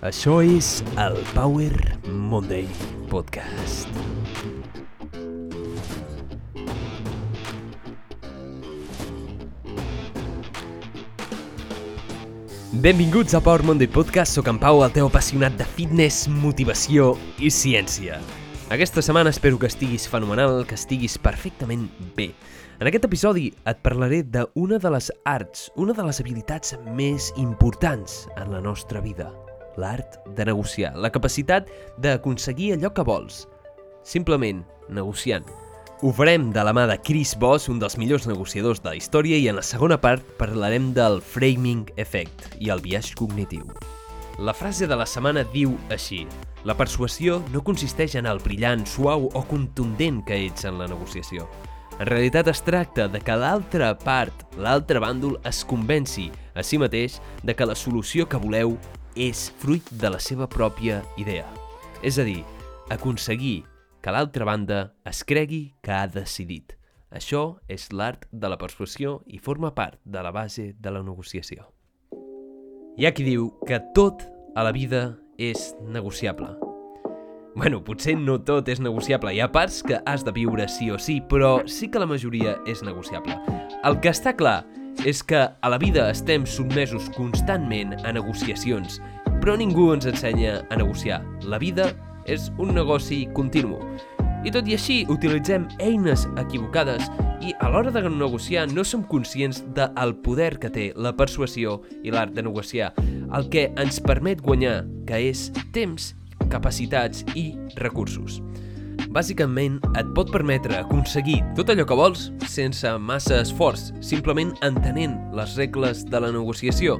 Això és el Power Monday Podcast. Benvinguts a Power Monday Podcast, sóc en Pau, el teu apassionat de fitness, motivació i ciència. Aquesta setmana espero que estiguis fenomenal, que estiguis perfectament bé. En aquest episodi et parlaré d'una de les arts, una de les habilitats més importants en la nostra vida. L'art de negociar, la capacitat d'aconseguir allò que vols. Simplement negociant. Ho farem de la mà de Chris Voss, un dels millors negociadors de la història, i en la segona part parlarem del framing effect i el biaix cognitiu. La frase de la setmana diu així La persuasió no consisteix en el brillant, suau o contundent que ets en la negociació. En realitat es tracta de que l'altra part, l'altre bàndol, es convenci a si mateix de que la solució que voleu és fruit de la seva pròpia idea. És a dir, aconseguir que l'altra banda es cregui que ha decidit. Això és l'art de la persuasió i forma part de la base de la negociació. Hi ha qui diu que tot a la vida és negociable. Bueno, potser no tot és negociable. Hi ha parts que has de viure sí o sí, però sí que la majoria és negociable. El que està clar és que a la vida estem sotmesos constantment a negociacions, però ningú ens ensenya a negociar. La vida és un negoci continu. I tot i així, utilitzem eines equivocades i a l'hora de negociar no som conscients del poder que té la persuasió i l'art de negociar, el que ens permet guanyar, que és temps, capacitats i recursos. Bàsicament, et pot permetre aconseguir tot allò que vols sense massa esforç, simplement entenent les regles de la negociació.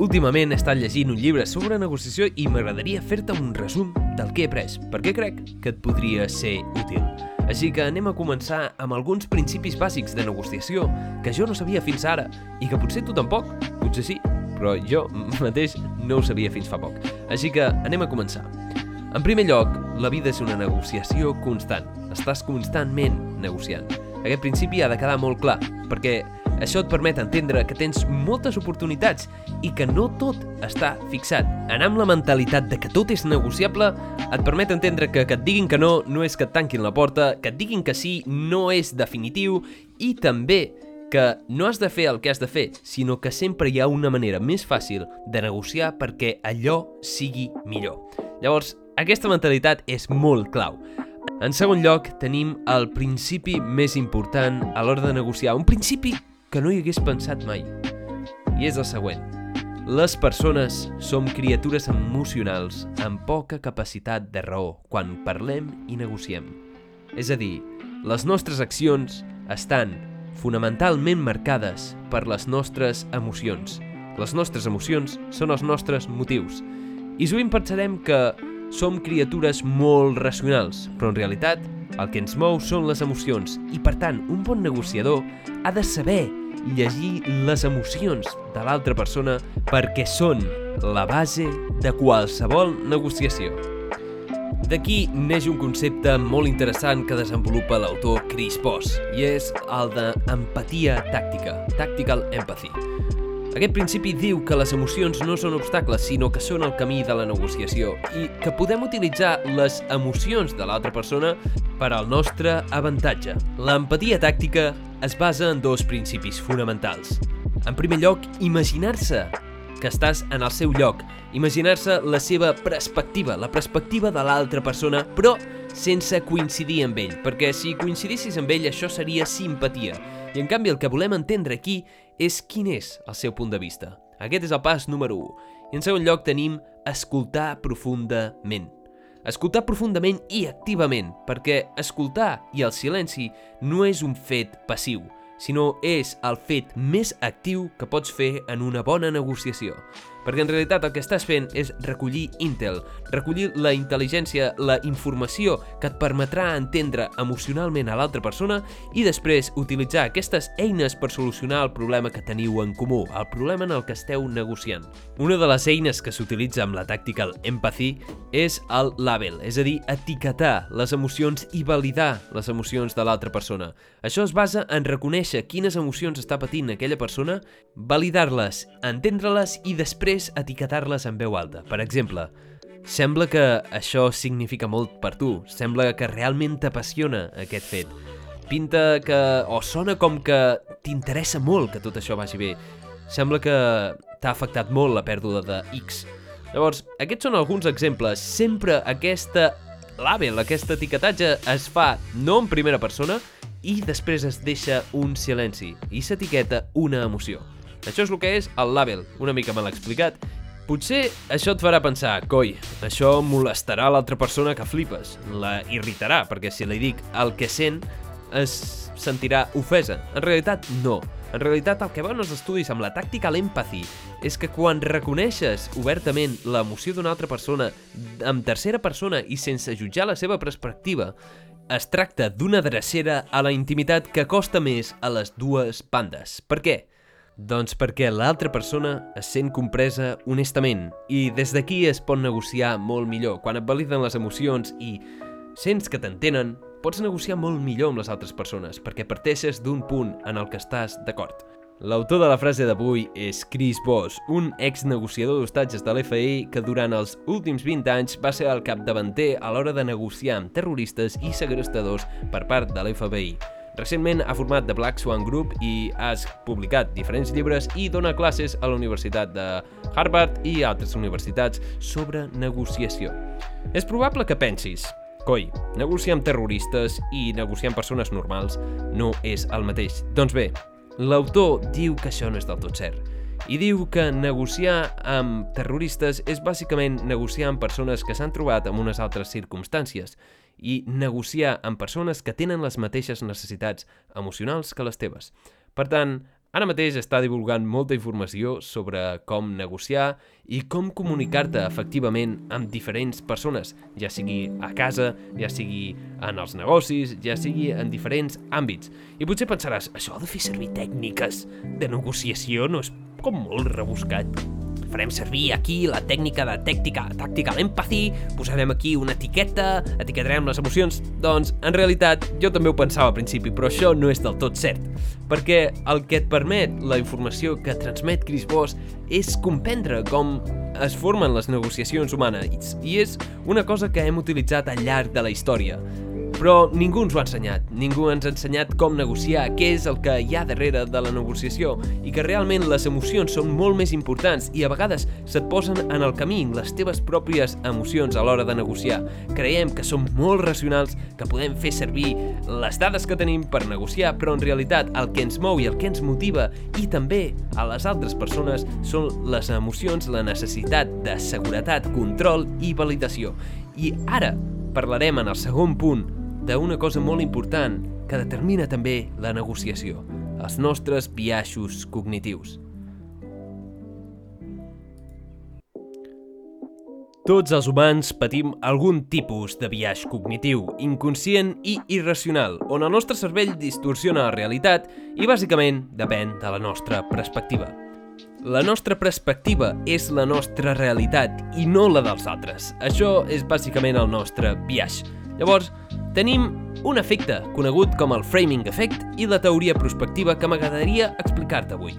Últimament he estat llegint un llibre sobre negociació i m'agradaria fer-te un resum del que he après, perquè crec que et podria ser útil. Així que anem a començar amb alguns principis bàsics de negociació que jo no sabia fins ara i que potser tu tampoc, potser sí, però jo mateix no ho sabia fins fa poc. Així que anem a començar. En primer lloc, la vida és una negociació constant. Estàs constantment negociant. Aquest principi ha de quedar molt clar, perquè això et permet entendre que tens moltes oportunitats i que no tot està fixat. Anar amb la mentalitat de que tot és negociable et permet entendre que que et diguin que no no és que et tanquin la porta, que et diguin que sí no és definitiu i també que no has de fer el que has de fer, sinó que sempre hi ha una manera més fàcil de negociar perquè allò sigui millor. Llavors, aquesta mentalitat és molt clau. En segon lloc, tenim el principi més important a l'hora de negociar. Un principi que no hi hagués pensat mai. I és el següent. Les persones som criatures emocionals amb poca capacitat de raó quan parlem i negociem. És a dir, les nostres accions estan fonamentalment marcades per les nostres emocions. Les nostres emocions són els nostres motius. I sovint pensarem que som criatures molt racionals, però en realitat el que ens mou són les emocions i, per tant, un bon negociador ha de saber llegir les emocions de l'altra persona perquè són la base de qualsevol negociació. D'aquí neix un concepte molt interessant que desenvolupa l'autor Chris Voss i és el d'empatia tàctica, tactical empathy. Aquest principi diu que les emocions no són obstacles, sinó que són el camí de la negociació i que podem utilitzar les emocions de l'altra persona per al nostre avantatge. L'empatia tàctica es basa en dos principis fonamentals. En primer lloc, imaginar-se que estàs en el seu lloc, imaginar-se la seva perspectiva, la perspectiva de l'altra persona, però sense coincidir amb ell, perquè si coincidissis amb ell això seria simpatia. I en canvi el que volem entendre aquí és quin és el seu punt de vista. Aquest és el pas número 1. I en segon lloc tenim escoltar profundament. Escoltar profundament i activament, perquè escoltar i el silenci no és un fet passiu, sinó és el fet més actiu que pots fer en una bona negociació perquè en realitat el que estàs fent és recollir intel, recollir la intel·ligència, la informació que et permetrà entendre emocionalment a l'altra persona i després utilitzar aquestes eines per solucionar el problema que teniu en comú, el problema en el que esteu negociant. Una de les eines que s'utilitza amb la Tactical Empathy és el label, és a dir, etiquetar les emocions i validar les emocions de l'altra persona. Això es basa en reconèixer quines emocions està patint aquella persona, validar-les, entendre-les i després és etiquetar-les en veu alta. Per exemple, sembla que això significa molt per tu, sembla que realment t'apassiona aquest fet. Pinta que... o sona com que t'interessa molt que tot això vagi bé. Sembla que t'ha afectat molt la pèrdua de X. Llavors, aquests són alguns exemples. Sempre aquesta label, aquest etiquetatge es fa no en primera persona i després es deixa un silenci i s'etiqueta una emoció. Això és el que és el label, una mica mal explicat. Potser això et farà pensar, coi, això molestarà l'altra persona que flipes, la irritarà, perquè si li dic el que sent, es sentirà ofesa. En realitat, no. En realitat, el que veuen els estudis amb la tàctica l'empathy és que quan reconeixes obertament l'emoció d'una altra persona en tercera persona i sense jutjar la seva perspectiva, es tracta d'una drecera a la intimitat que costa més a les dues bandes. Per què? Doncs perquè l'altra persona es sent compresa honestament i des d'aquí es pot negociar molt millor. Quan et validen les emocions i sents que t'entenen, pots negociar molt millor amb les altres persones perquè parteixes d'un punt en el que estàs d'acord. L'autor de la frase d'avui és Chris Voss, un ex-negociador d'hostatges de l'FI que durant els últims 20 anys va ser el capdavanter a l'hora de negociar amb terroristes i segrestadors per part de l'FBI. Recentment ha format The Black Swan Group i ha publicat diferents llibres i dona classes a la Universitat de Harvard i altres universitats sobre negociació. És probable que pensis, Coi, negociar amb terroristes i negociar amb persones normals no és el mateix. Doncs bé, l'autor diu que això no és del tot cert. I diu que negociar amb terroristes és bàsicament negociar amb persones que s'han trobat en unes altres circumstàncies i negociar amb persones que tenen les mateixes necessitats emocionals que les teves. Per tant, Ara mateix està divulgant molta informació sobre com negociar i com comunicar-te efectivament amb diferents persones, ja sigui a casa, ja sigui en els negocis, ja sigui en diferents àmbits. I potser pensaràs, això de fer servir tècniques de negociació no és com molt rebuscat farem servir aquí la tècnica de tèctica, tàctica l'empathy, posarem aquí una etiqueta, etiquetarem les emocions... Doncs, en realitat, jo també ho pensava al principi, però això no és del tot cert. Perquè el que et permet la informació que transmet Chris Voss és comprendre com es formen les negociacions humanes i és una cosa que hem utilitzat al llarg de la història. Però ningú ens ho ha ensenyat, ningú ens ha ensenyat com negociar, què és el que hi ha darrere de la negociació i que realment les emocions són molt més importants i a vegades se't posen en el camí les teves pròpies emocions a l'hora de negociar. Creiem que som molt racionals, que podem fer servir les dades que tenim per negociar, però en realitat el que ens mou i el que ens motiva i també a les altres persones són les emocions, la necessitat de seguretat, control i validació. I ara parlarem en el segon punt d'una cosa molt important que determina també la negociació, els nostres biaixos cognitius. Tots els humans patim algun tipus de biaix cognitiu, inconscient i irracional, on el nostre cervell distorsiona la realitat i bàsicament depèn de la nostra perspectiva. La nostra perspectiva és la nostra realitat i no la dels altres. Això és bàsicament el nostre biaix. Llavors, tenim un efecte conegut com el framing effect i la teoria prospectiva que m'agradaria explicar-te avui.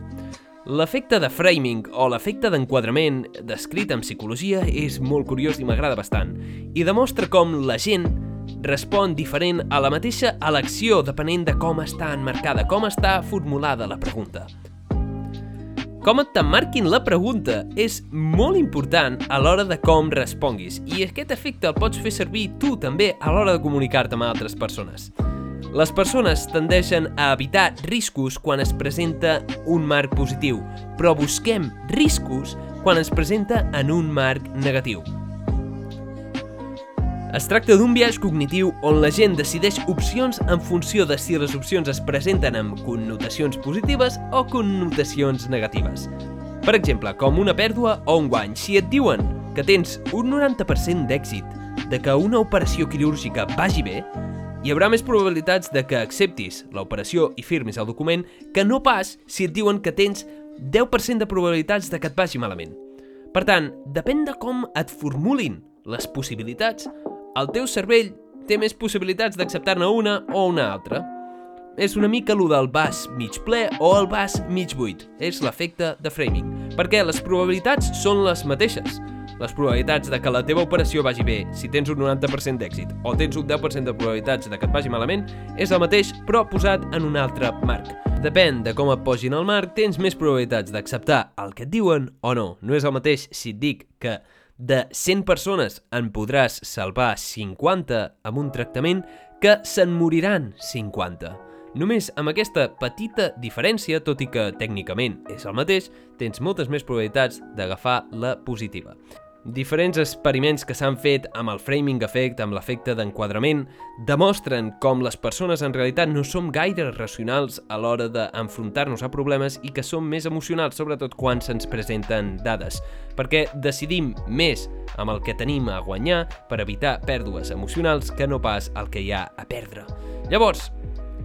L'efecte de framing o l'efecte d'enquadrament descrit en psicologia és molt curiós i m'agrada bastant i demostra com la gent respon diferent a la mateixa elecció depenent de com està enmarcada, com està formulada la pregunta. Com et t'emmarquin la pregunta és molt important a l'hora de com responguis i aquest efecte el pots fer servir tu també a l'hora de comunicar-te amb altres persones. Les persones tendeixen a evitar riscos quan es presenta un marc positiu, però busquem riscos quan es presenta en un marc negatiu. Es tracta d'un viatge cognitiu on la gent decideix opcions en funció de si les opcions es presenten amb connotacions positives o connotacions negatives. Per exemple, com una pèrdua o un guany. Si et diuen que tens un 90% d'èxit de que una operació quirúrgica vagi bé, hi haurà més probabilitats de que acceptis l'operació i firmis el document que no pas si et diuen que tens 10% de probabilitats de que et vagi malament. Per tant, depèn de com et formulin les possibilitats, el teu cervell té més possibilitats d'acceptar-ne una o una altra. És una mica lo del vas mig ple o el vas mig buit. És l'efecte de framing. perquè les probabilitats són les mateixes. Les probabilitats de que la teva operació vagi bé, si tens un 90% d'èxit o tens un 10% de probabilitats de que et vagi malament, és el mateix però posat en un altre marc. Depèn de com et posin el marc, tens més probabilitats d'acceptar el que et diuen o no. No és el mateix si et dic que de 100 persones en podràs salvar 50 amb un tractament que se'n moriran 50. Només amb aquesta petita diferència, tot i que tècnicament és el mateix, tens moltes més probabilitats d'agafar la positiva. Diferents experiments que s'han fet amb el framing effect, amb l'efecte d'enquadrament, demostren com les persones en realitat no som gaire racionals a l'hora d'enfrontar-nos a problemes i que som més emocionals, sobretot quan se'ns presenten dades, perquè decidim més amb el que tenim a guanyar per evitar pèrdues emocionals que no pas el que hi ha a perdre. Llavors,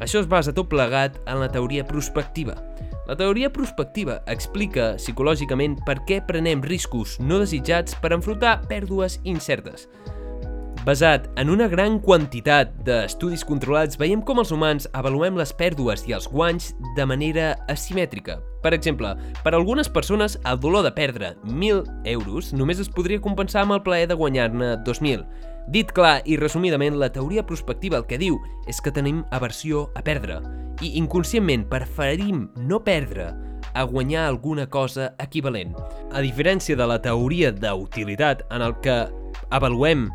això es basa tot plegat en la teoria prospectiva, la teoria prospectiva explica psicològicament per què prenem riscos no desitjats per enfrontar pèrdues incertes. Basat en una gran quantitat d'estudis controlats, veiem com els humans avaluem les pèrdues i els guanys de manera asimètrica. Per exemple, per a algunes persones, el dolor de perdre 1.000 euros només es podria compensar amb el plaer de guanyar-ne 2.000. Dit clar i resumidament, la teoria prospectiva el que diu és que tenim aversió a perdre i inconscientment preferim no perdre a guanyar alguna cosa equivalent. A diferència de la teoria d'utilitat en el que avaluem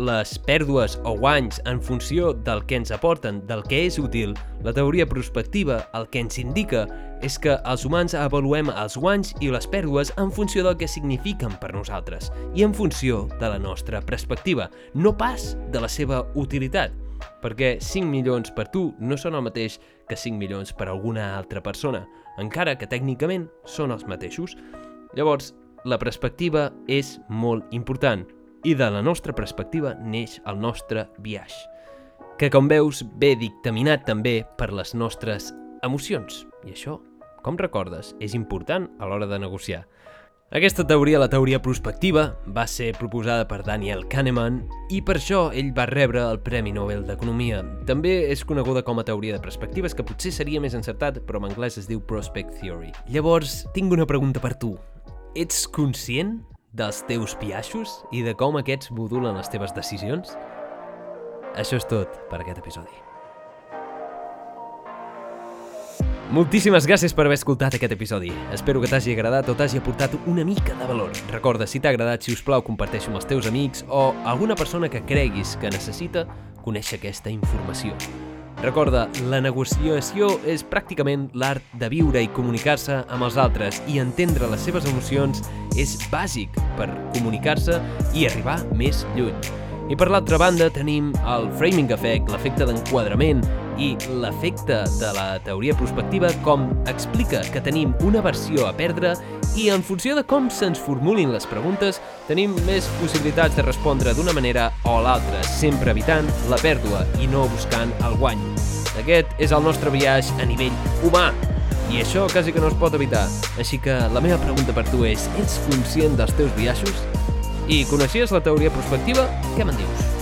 les pèrdues o guanys en funció del que ens aporten, del que és útil, la teoria prospectiva el que ens indica és que els humans avaluem els guanys i les pèrdues en funció del que signifiquen per nosaltres i en funció de la nostra perspectiva, no pas de la seva utilitat perquè 5 milions per tu no són el mateix que 5 milions per alguna altra persona, encara que tècnicament són els mateixos. Llavors, la perspectiva és molt important i de la nostra perspectiva neix el nostre viatge, que com veus ve dictaminat també per les nostres emocions. I això, com recordes, és important a l'hora de negociar. Aquesta teoria, la teoria prospectiva, va ser proposada per Daniel Kahneman i per això ell va rebre el Premi Nobel d'Economia. També és coneguda com a teoria de perspectives, que potser seria més encertat, però en anglès es diu Prospect Theory. Llavors, tinc una pregunta per tu. Ets conscient dels teus biaixos i de com aquests modulen les teves decisions? Això és tot per aquest episodi. Moltíssimes gràcies per haver escoltat aquest episodi. Espero que t'hagi agradat o t'hagi aportat una mica de valor. Recorda, si t'ha agradat, si us plau, comparteixo amb els teus amics o alguna persona que creguis que necessita conèixer aquesta informació. Recorda, la negociació és pràcticament l'art de viure i comunicar-se amb els altres i entendre les seves emocions és bàsic per comunicar-se i arribar més lluny. I per l'altra banda tenim el framing effect, l'efecte d'enquadrament i l'efecte de la teoria prospectiva com explica que tenim una versió a perdre i en funció de com se'ns formulin les preguntes tenim més possibilitats de respondre d'una manera o l'altra, sempre evitant la pèrdua i no buscant el guany. Aquest és el nostre viatge a nivell humà, i això quasi que no es pot evitar. Així que la meva pregunta per tu és, ets conscient dels teus viatges? I coneixies la teoria prospectiva? Què me'n dius?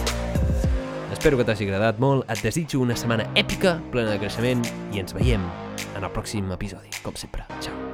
Espero que t'hagi agradat molt, et desitjo una setmana èpica, plena de creixement, i ens veiem en el pròxim episodi, com sempre. Ciao.